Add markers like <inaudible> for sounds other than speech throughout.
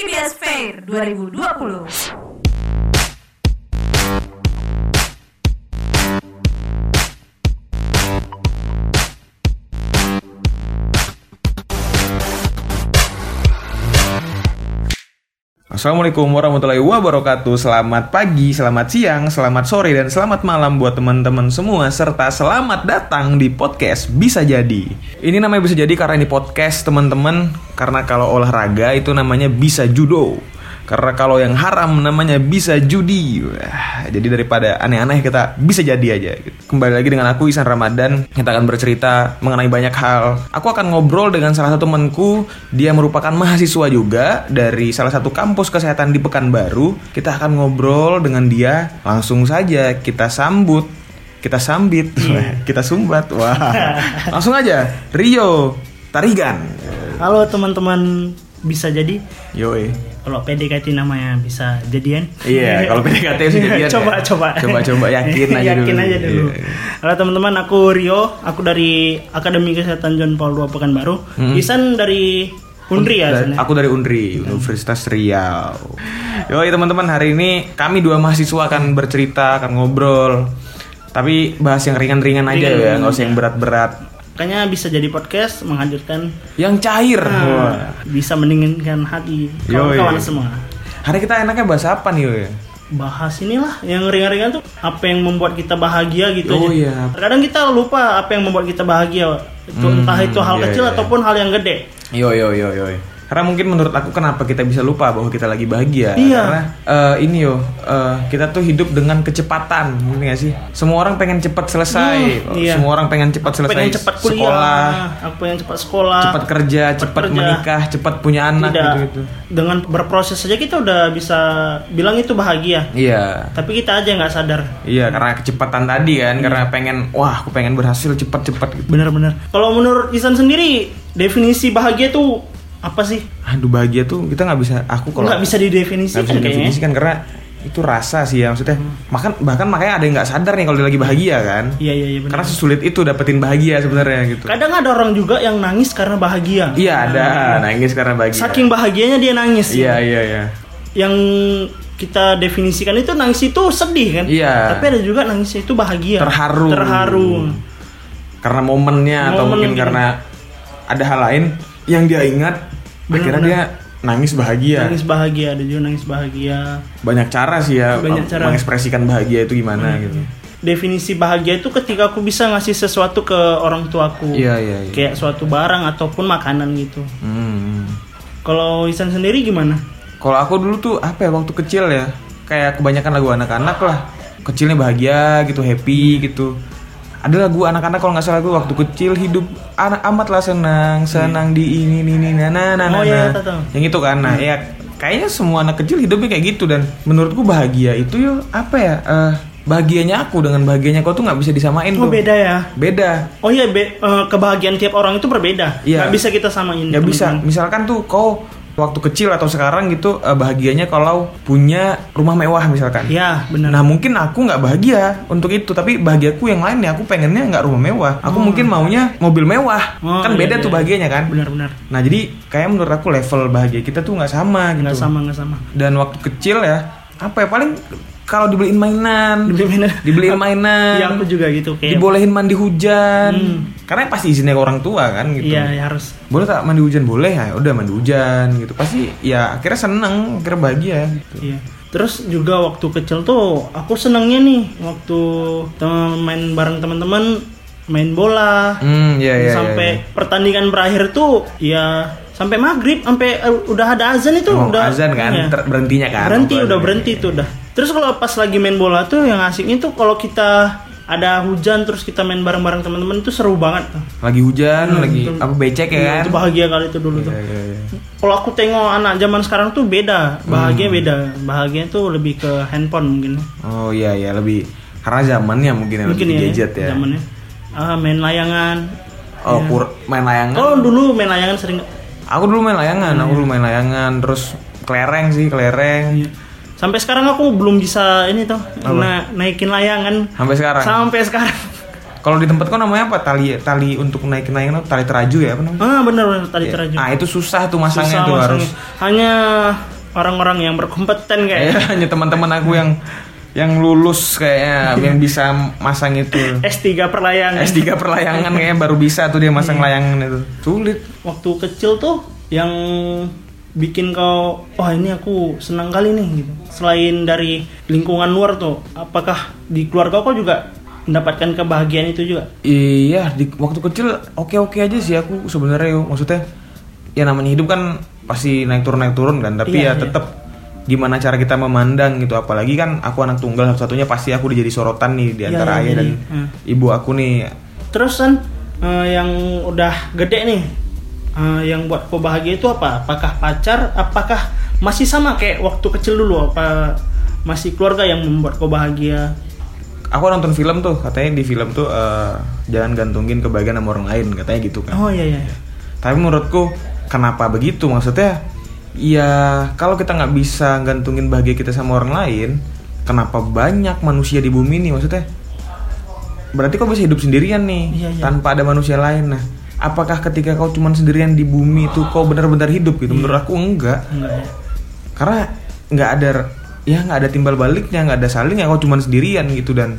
IBS Fair 2020. Assalamualaikum warahmatullahi wabarakatuh. Selamat pagi, selamat siang, selamat sore, dan selamat malam buat teman-teman semua Serta selamat datang di podcast Bisa Jadi. Ini namanya Bisa Jadi karena ini podcast teman-teman. Karena kalau olahraga itu namanya Bisa Judo Karena kalau yang haram namanya Bisa Judi. Wah, Jadi daripada aneh-aneh kita bisa jadi aja. Gitu. Kembali lagi dengan aku Isan Ramadan Kita akan bercerita mengenai banyak hal. Aku akan ngobrol dengan salah satu temanku. Dia merupakan mahasiswa juga Dari salah satu kampus kesehatan di Pekanbaru. Kita akan ngobrol dengan dia. Langsung saja kita sambut. Kita sambit. <laughs> Kita sumbat. Wah. <laughs> Langsung aja. Rio Tarigan. Halo teman-teman bisa jadi Yoi kalau PDKT namanya bisa jadian Iya, kalau PDKT sih <laughs> jadian coba ya. coba Coba-coba, <laughs> yakin aja yakin dulu. aja dulu Iya. halo teman-teman aku Rio aku dari Akademi Kesehatan John Paul II Pekanbaru Hmm. Isan dari Undri ya Da- San, ya? Aku dari Undri, Universitas Riau. Yoi teman-teman, hari ini kami dua mahasiswa akan bercerita, akan ngobrol. Tapi bahas yang ringan-ringan aja ya, nggak usah yang berat-berat. Makanya bisa jadi podcast menghadirkan Yang cair. Wah. nah, bisa mendinginkan hati Yoi. kawan-kawan semua Hari kita enaknya bahas apa nih, Yoy? bahas inilah yang ringan-ringan tuh apa yang membuat kita bahagia gitu Oh, aja. iya. Terkadang kita lupa apa yang membuat kita bahagia. Itu Hmm, entah itu hal iya, kecil iya. ataupun hal yang gede. Yo yo yo yo. Karena mungkin menurut aku kenapa kita bisa lupa bahwa kita lagi bahagia? Iya. Karena eh, ini yo, eh, kita tuh hidup dengan kecepatan, ngerti gak sih? Semua orang pengen cepat selesai. Hmm, iya. Semua orang pengen cepat selesai pengen cepat kuliah, sekolah, aku pengen cepat sekolah, cepat kerja, cepat cepat kerja. menikah, cepat punya anak Tidak. gitu-gitu. Dengan berproses saja kita udah bisa bilang itu bahagia. Iya. Tapi kita aja nggak sadar. Iya, karena kecepatan tadi kan, Iya. karena pengen wah, aku pengen berhasil cepat-cepat gitu. Bener-bener. Kalau menurut Isan sendiri definisi bahagia itu apa sih? Aduh, bahagia tuh kita nggak bisa aku kalau Nggak bisa didefinisikan nggak bisa kayaknya. didefinisikan karena itu rasa sih ya maksudnya. Makan bahkan makanya ada yang nggak sadar nih kalau dia lagi bahagia kan. Iya iya iya. Karena sesulit itu dapetin bahagia sebenarnya gitu. Kadang ada orang juga yang nangis karena bahagia. Iya ada nangis karena bahagia. Saking bahagianya dia nangis. Iya iya iya. Yang kita definisikan itu nangis itu sedih kan? Iya. Tapi ada juga nangis itu bahagia. Terharu. Terharu. Karena momennya atau Momen mungkin gitu. karena ada hal lain yang dia ingat akhirnya dia nangis bahagia. Nangis bahagia, ada juga nangis bahagia. Banyak cara sih ya Banyak cara. mengekspresikan bahagia itu gimana gitu. Definisi bahagia itu ketika aku bisa ngasih sesuatu ke orang tuaku. Iya iya iya. Kayak suatu barang ataupun makanan gitu. Hmm. Kalau Isan sendiri gimana? Kalau aku dulu tuh apa ya waktu kecil ya kayak kebanyakan lagu anak-anak lah kecilnya bahagia gitu happy gitu ada lagu anak-anak kalau nggak salah gue waktu kecil hidup anak amatlah senang senang di ini ini ini nah nah nah nah, Oh, iya, nah. yang itu kan nah ya kayaknya semua anak kecil hidupnya kayak gitu dan menurutku bahagia itu yo apa ya eh, bahagianya aku dengan bahagianya kau tuh nggak bisa disamain Oh tuh beda ya. beda Oh iya, be- eh, kebahagiaan tiap orang itu berbeda. Iya. Nggak bisa kita samain. nggak bisa misalkan tuh kau waktu kecil atau sekarang gitu eh, bahagianya kalau punya rumah mewah misalkan Iya, benar. Nah mungkin aku nggak bahagia untuk itu, tapi bahagiaku yang lain ya aku pengennya nggak rumah mewah. Aku mungkin maunya mobil mewah. Oh, kan iya, beda iya. tuh bahagianya kan. Benar-benar. Nah jadi kayak menurut aku level bahagia kita tuh nggak sama gitu. Nggak sama, nggak sama. Dan waktu kecil ya apa ya paling kalau dibeliin mainan, Dibeli mainan. dibeliin mainan, Iya, aku juga gitu kayak. dibolehin mandi hujan. Hmm. Karena pasti izinnya ke orang tua kan gitu. Iya, ya harus. Boleh tak mandi hujan boleh ya udah mandi hujan gitu pasti ya akhirnya seneng akhirnya bahagia gitu. Iya. Terus juga waktu kecil tuh aku senangnya nih waktu temen main bareng teman-teman main bola Hmm iya iya. sampai iya, iya. pertandingan berakhir tuh ya sampai maghrib sampai eh, udah ada azan itu Oh, udah azan kan iya. ter- berhentinya kan berhenti udah berhenti tuh udah terus kalau pas lagi main bola tuh yang asiknya tuh kalau kita ada hujan terus kita main bareng-bareng teman-teman itu seru banget tuh. lagi hujan Hmm, lagi itu- apa becek ya Iya, kan? itu bahagia kali itu dulu tuh. Iya, iya, iya. kalau aku tengok anak zaman sekarang tuh beda bahagia Hmm. beda. Bahagia tuh lebih ke handphone mungkin. Oh iya iya lebih karena zamannya mungkin yang mungkin lebih ya gadget ya. zamannya. Ah, main layangan. Oh Iya. kur- main layangan? Oh dulu main layangan sering. Aku dulu main layangan aku dulu main layangan terus kelereng sih kelereng. Iya. Sampai sekarang aku belum bisa ini tuh na- naikin layangan sampai sekarang sampai sekarang <laughs> Kalau di tempat kau namanya apa? Tali tali untuk naik naik tali teraju ya apa namanya? Ah benar benar tali Ya. teraju. Ah itu susah tuh masangnya Susah tuh masangnya. harus. Hanya orang-orang yang berkompeten Ya, kayak hanya teman-teman aku yang yang lulus kayaknya <laughs> yang bisa masang itu. S3 perlayangan. S3 perlayangan kayaknya baru bisa tuh dia masang layangan itu. Sulit. Waktu kecil tuh yang bikin kau wah ini aku senang kali nih gitu. Selain dari lingkungan luar tuh, apakah di keluarga kau juga mendapatkan kebahagiaan itu juga? Iya, di waktu kecil oke-oke aja sih aku sebenarnya. Maksudnya ya namanya hidup kan pasti naik turun naik turun kan, tapi Iya, ya iya. tetap gimana cara kita memandang gitu apalagi kan aku anak tunggal satu-satunya pasti aku jadi sorotan nih di Iya, antara iya, ayah dan jadi, hmm. ibu aku nih Terus kan eh, yang udah gede nih, eh, yang buat kau bahagia itu apa? Apakah pacar? Apakah masih sama kayak waktu kecil dulu? Apa masih keluarga yang membuat kau bahagia? aku nonton film tuh katanya di film tuh eh, jangan gantungin kebahagiaan sama orang lain katanya gitu kan Oh iya iya. tapi menurutku kenapa begitu maksudnya ya kalau kita nggak bisa gantungin bahagia kita sama orang lain kenapa banyak manusia di bumi ini maksudnya berarti kau bisa hidup sendirian nih Iya, iya. tanpa ada manusia lain nah apakah ketika kau cuman sendirian di bumi itu kau benar-benar hidup gitu? Menurut aku enggak. Enggak ya. karena nggak ada ya nggak ada timbal baliknya nggak ada salingnya kau cuman sendirian gitu. Dan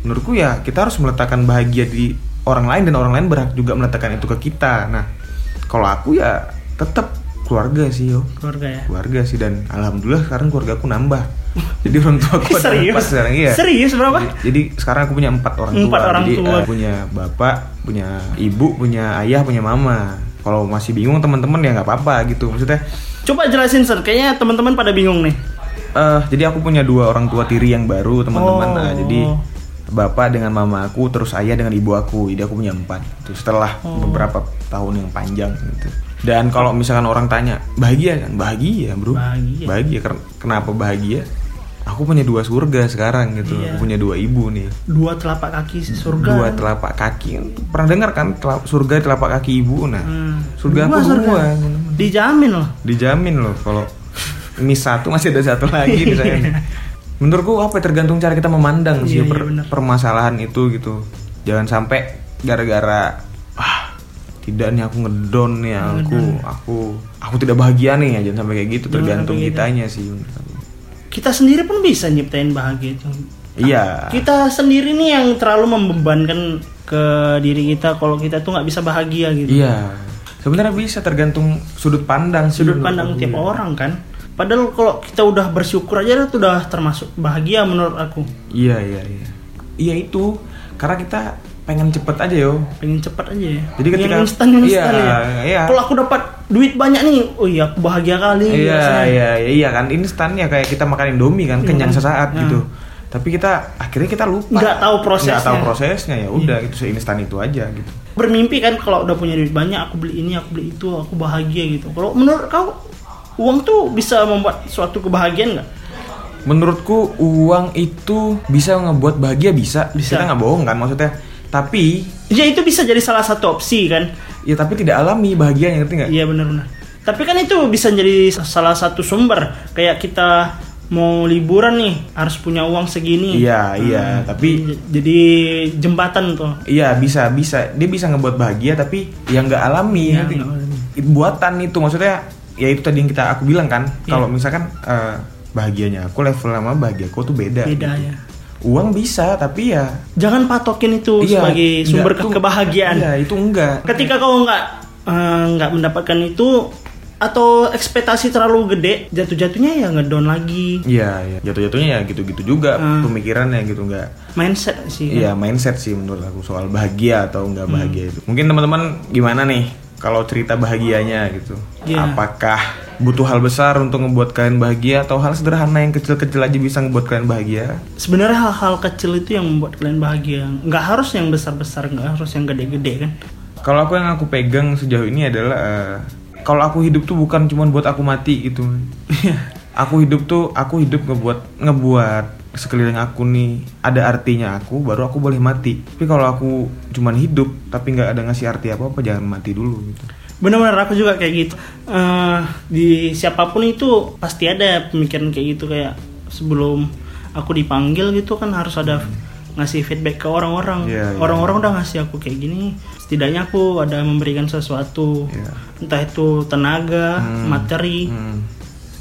menurutku ya kita harus meletakkan bahagia di orang lain dan orang lain berhak juga meletakkan itu ke kita. Nah kalau aku ya tetap keluarga sih yo Keluarga ya. keluarga sih dan alhamdulillah sekarang keluarga aku nambah <laughs> jadi orang tua aku <laughs> ada Serius? empat sekarang iya Serius berapa? jadi, jadi sekarang aku punya empat orang tua Empat orang jadi tua. eh, punya bapak punya ibu punya ayah punya mama kalau masih bingung teman-teman ya nggak apa-apa gitu maksudnya Coba jelasin Sir, kayaknya teman-teman pada bingung nih. Eh, jadi aku punya dua orang tua tiri yang baru teman-teman. Oh. Nah, jadi bapak dengan mama aku, terus ayah dengan ibu aku. Jadi aku punya empat. Itu setelah Oh. beberapa tahun yang panjang gitu. Dan kalau misalkan orang tanya bahagia kan, bahagia bro. Bahagia. Ken- Kenapa bahagia? Aku punya dua surga sekarang gitu. Iya. Aku punya dua ibu nih. Dua telapak kaki surga. Dua telapak kaki. Pernah dengar kan telap- surga telapak kaki ibu? Nah, Hmm. surga Dua aku surga. dua. Dijamin loh. dijamin loh kalau ini satu masih ada satu lagi misalnya <laughs> menurutku apa ya, tergantung cara kita memandang sih Iya, per- iya, benar. permasalahan itu gitu jangan sampai gara-gara tidak nih aku ngedon nih aku aku aku tidak bahagia nih ya jangan sampai kayak gitu Jangan tergantung gitu. kitanya sih menurut aku. Kita sendiri pun bisa nyiptain bahagia itu. iya Kita sendiri nih yang terlalu membebankan ke diri kita kalau kita tuh nggak bisa bahagia gitu. iya sebenarnya bisa tergantung sudut pandang sih Sudut pandang tiap orang kan. Padahal kalau kita udah bersyukur aja itu udah termasuk bahagia menurut aku. iya iya iya iya itu karena kita pengen cepet aja yo Pengen cepet aja ya. Jadi ketika- yang instan instan Iya, ya. iya. Kalau aku dapat duit banyak nih, oh iya aku bahagia kali. Iya, iya, iya, iya kan instan ya kayak kita makan Indomie kan kenyang kan? sesaat Nah. gitu. Tapi kita akhirnya kita lupa. Nggak tahu prosesnya. Nggak tahu prosesnya ya udah gitu seinstan itu aja gitu. Bermimpi kan kalau udah punya duit banyak, aku beli ini, aku beli itu, aku bahagia gitu. Kalau menurut kau uang tuh bisa membuat suatu kebahagiaan nggak? Menurutku uang itu bisa ngebuat bahagia bisa. Bisa. Kita nggak bohong kan maksudnya. Tapi Ya itu bisa jadi salah satu opsi kan. ya tapi tidak alami bahagianya ngerti nggak? Iya benar-benar. Tapi kan itu bisa jadi salah satu sumber. Kayak kita mau liburan nih harus punya uang segini. Iya, iya, tapi J- jadi jembatan tuh. Iya bisa bisa dia bisa ngebuat bahagia tapi yang nggak alami Iya, alami. Itu buatan itu maksudnya ya itu tadi yang kita aku bilang kan Iya. kalau misalkan eh, bahagianya aku level sama bahagia aku tuh beda Beda gitu. ya. Uang bisa tapi ya Jangan patokin itu iya, sebagai sumber nggak, ke- kebahagiaan. iya itu enggak Ketika kau nggak eh, nggak mendapatkan itu atau ekspektasi terlalu gede, jatuh-jatuhnya ya ngedon lagi. iya iya jatuh-jatuhnya ya gitu-gitu juga Hmm. pemikirannya gitu enggak Mindset sih. kan. Iya mindset sih menurut aku soal bahagia atau enggak Hmm. bahagia itu. Mungkin teman-teman gimana nih kalau cerita bahagianya gitu? Iya. Apakah butuh hal besar untuk ngebuat kalian bahagia atau hal sederhana yang kecil-kecil aja bisa ngebuat kalian bahagia? Sebenarnya hal-hal kecil itu yang membuat kalian bahagia. Nggak harus yang besar-besar, nggak harus yang gede-gede kan. Kalau aku yang aku pegang sejauh ini adalah eh, kalau aku hidup tuh bukan cuma buat aku mati gitu. aku hidup tuh aku hidup ngebuat ngebuat sekeliling aku nih ada artinya aku baru aku boleh mati. Tapi kalau aku cuman hidup tapi nggak ada ngasih arti apa apa jangan mati dulu gitu. Benar-benar aku juga kayak gitu. Eh, di siapa pun itu pasti ada pemikiran kayak gitu kayak sebelum aku dipanggil gitu kan harus ada ngasih feedback ke orang-orang. Iya, iya. Orang-orang udah ngasih aku kayak gini, setidaknya aku ada memberikan sesuatu. Iya. Entah itu tenaga, materi, Hmm.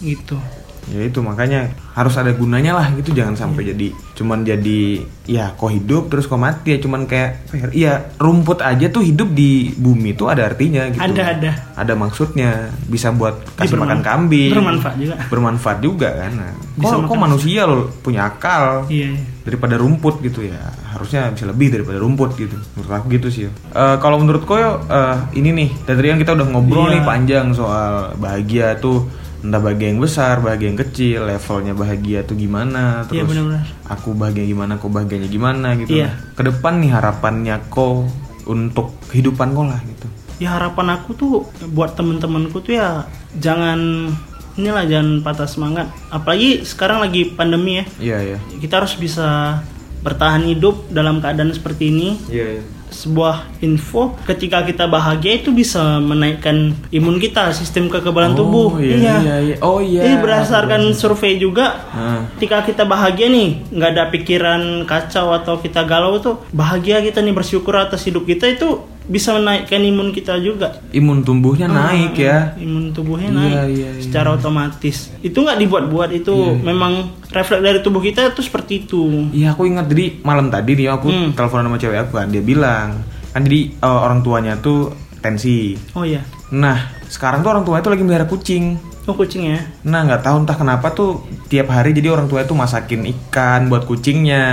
gitu. Ya itu makanya harus ada gunanya lah gitu jangan sampai jadi cuman jadi ya kok hidup terus kok mati ya cuman kayak ya, iya rumput aja tuh hidup di bumi tuh ada artinya gitu Ada, ada. ada maksudnya bisa buat kasih makan berman- kambing bermanfaat juga. bermanfaat juga kan nah, Bisa kok, kok makan. manusia loh punya akal Iya. iya. daripada rumput gitu ya harusnya bisa lebih daripada rumput gitu menurut aku gitu sih. Eh, kalau menurut koyo eh, ini nih dari tadi kan kita udah ngobrol nih Iya. panjang soal bahagia tuh entah bahagia yang besar bahagia yang kecil levelnya bahagia tuh gimana Iya, terus benar-benar. aku bahagia gimana kok bahagianya gimana gitu Iya. Nah, ke depan nih harapannya kok untuk kehidupan kok lah gitu Ya harapan aku tuh buat temen-temenku tuh ya jangan inilah jangan patah semangat. Apalagi sekarang lagi pandemi ya. iya iya Kita harus bisa bertahan hidup dalam keadaan seperti ini. iya iya Sebuah info ketika kita bahagia itu bisa menaikkan imun kita, sistem kekebalan tubuh. Oh, iya, iya, iya. Oh, iya. Ini berdasarkan survei juga Nah. ketika kita bahagia nih nggak ada pikiran kacau atau kita galau tuh bahagia kita nih bersyukur atas hidup kita itu bisa menaikkan imun kita juga imun tumbuhnya naik ya imun tubuhnya Iya, naik iya, iya. secara otomatis itu nggak dibuat-buat itu memang refleks dari tubuh kita itu seperti itu Iya aku ingat jadi malam tadi nih aku Hmm. telepon sama cewek aku kan dia bilang kan jadi eh, orang tuanya tuh tensi. oh iya Nah sekarang tuh orang tuanya tuh lagi melihara kucing. Oh kucing ya Nah nggak tahu entah kenapa tuh tiap hari jadi orang tua itu masakin ikan buat kucingnya,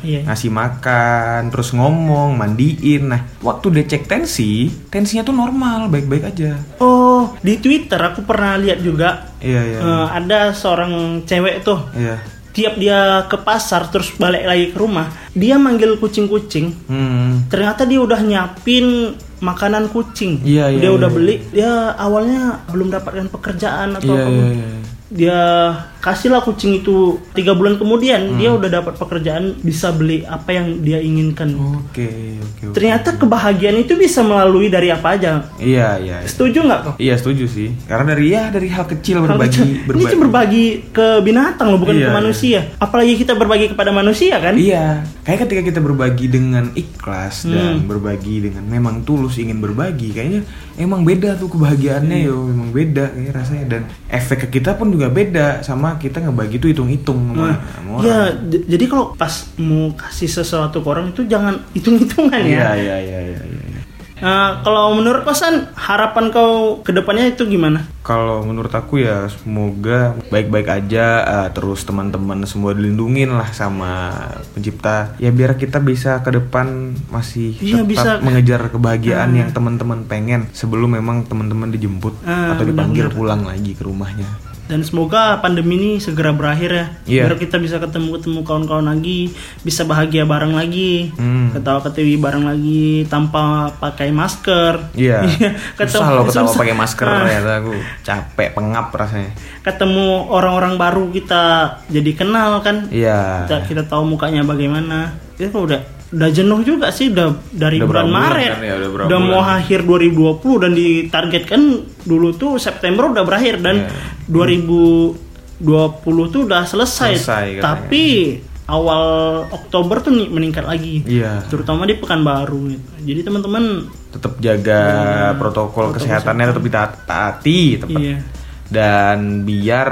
Iya. ngasih makan, terus ngomong, mandiin. Nah waktu dia cek tensi, tensinya tuh normal, baik-baik aja. oh di Twitter aku pernah lihat juga Iya iya. eh, ada seorang cewek tuh Iya. tiap dia ke pasar terus balik lagi ke rumah dia manggil kucing-kucing Hmm. ternyata dia udah nyiapin makanan kucing Iya, iya, dia iya, udah iya. beli dia awalnya belum dapatkan pekerjaan atau Iya apa iya iya. dia kasihlah kucing itu tiga bulan kemudian Hmm. dia udah dapat pekerjaan bisa beli apa yang dia inginkan Oke oke. oke. ternyata kebahagiaan itu bisa melalui dari apa aja Iya iya. iya. setuju nggak kok Iya setuju sih. Karena dari ya dari hal kecil berbagi ini berbagi. tuh berbagi ke binatang loh bukan Iya, ke iya. manusia apalagi kita berbagi kepada manusia kan Iya, kayak ketika kita berbagi dengan ikhlas dan Hmm. berbagi dengan memang tulus ingin berbagi, kayaknya emang beda tuh kebahagiaannya Iya. yo, memang beda kayak rasanya dan efek ke kita pun juga beda sama kita ngebagi tuh hitung-hitung sama, Nah, sama ya jadi kalau pas mau kasih sesuatu ke orang itu jangan hitung-hitungan ya. iya, iya, iya, iya. Nah, kalau menurut kosan harapan kau ke depannya itu gimana? Kalau menurut aku ya semoga baik-baik aja eh, terus teman-teman semua dilindungin lah sama pencipta ya biar kita bisa ke depan masih Iya, tetap bisa. mengejar kebahagiaan Ah. yang teman-teman pengen sebelum memang teman-teman dijemput Ah, atau dipanggil benar-benar. pulang lagi ke rumahnya. Dan semoga pandemi ini segera berakhir ya. Iya. Biar kita bisa ketemu-ketemu kawan-kawan lagi, bisa bahagia bareng lagi, Hmm. ketawa-ketiwi bareng lagi tanpa pakai masker. Iya. <laughs> ketemu- Susah loh ketawa susah. pakai masker Ah. ya aku capek pengap rasanya. Ketemu orang-orang baru kita jadi kenal kan. Iya. Kita, kita tahu mukanya bagaimana. Itu kan udah udah jenuh juga sih udah dari Udah bulan Maret kan ya, udah udah mau bulan. akhir 2020 dan ditargetkan dulu tuh September udah berakhir dan Iya. 2020 tuh udah selesai, Selesai katanya. tapi awal Oktober tuh meningkat lagi Iya. terutama di Pekanbaru gitu. jadi teman-teman Tetap jaga Iya, protokol protokol kesehatannya tetap ditaati tepat. iya dan biar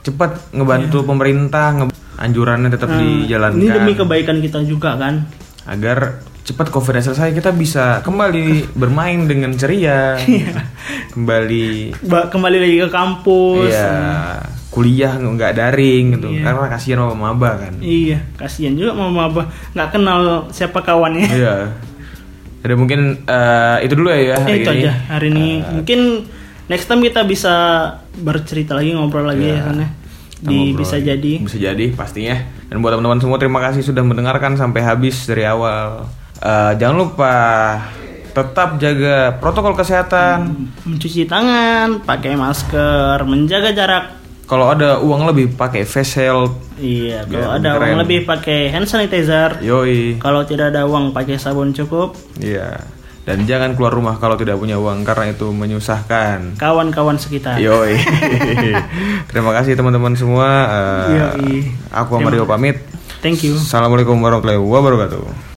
cepat ngebantu pemerintah nge- anjurannya tetap Nah, dijalankan ini demi kebaikan kita juga kan agar cepat covid selesai kita bisa kembali bermain dengan ceria. Iya. kembali Ba- kembali lagi ke kampus. Ya kuliah nggak daring gitu. Iya. karena kasihan sama maba kan. Iya kasihan juga mama abah nggak kenal siapa kawannya. Iya. Jadi mungkin eh, itu dulu ya hari Eh, itu ini. aja hari ini. Mungkin next time kita bisa bercerita lagi ngobrol lagi Iya. ya sana Kita di ngobrol bisa jadi. Bisa jadi pastinya. Dan buat teman-teman semua terima kasih sudah mendengarkan sampai habis dari awal Eh, jangan lupa tetap jaga protokol kesehatan. Mencuci tangan pakai masker menjaga jarak. Kalau ada uang lebih pakai face shield. Iya kalau ada keren. uang lebih pakai hand sanitizer. Yoi. Kalau tidak ada uang pakai sabun cukup. Iya. Dan jangan keluar rumah kalau tidak punya uang karena itu menyusahkan. Kawan-kawan sekitar. Yoi. <laughs> Terima kasih teman-teman semua. Eh, Yoi. aku Mario pamit. Thank you. Assalamualaikum warahmatullahi wabarakatuh.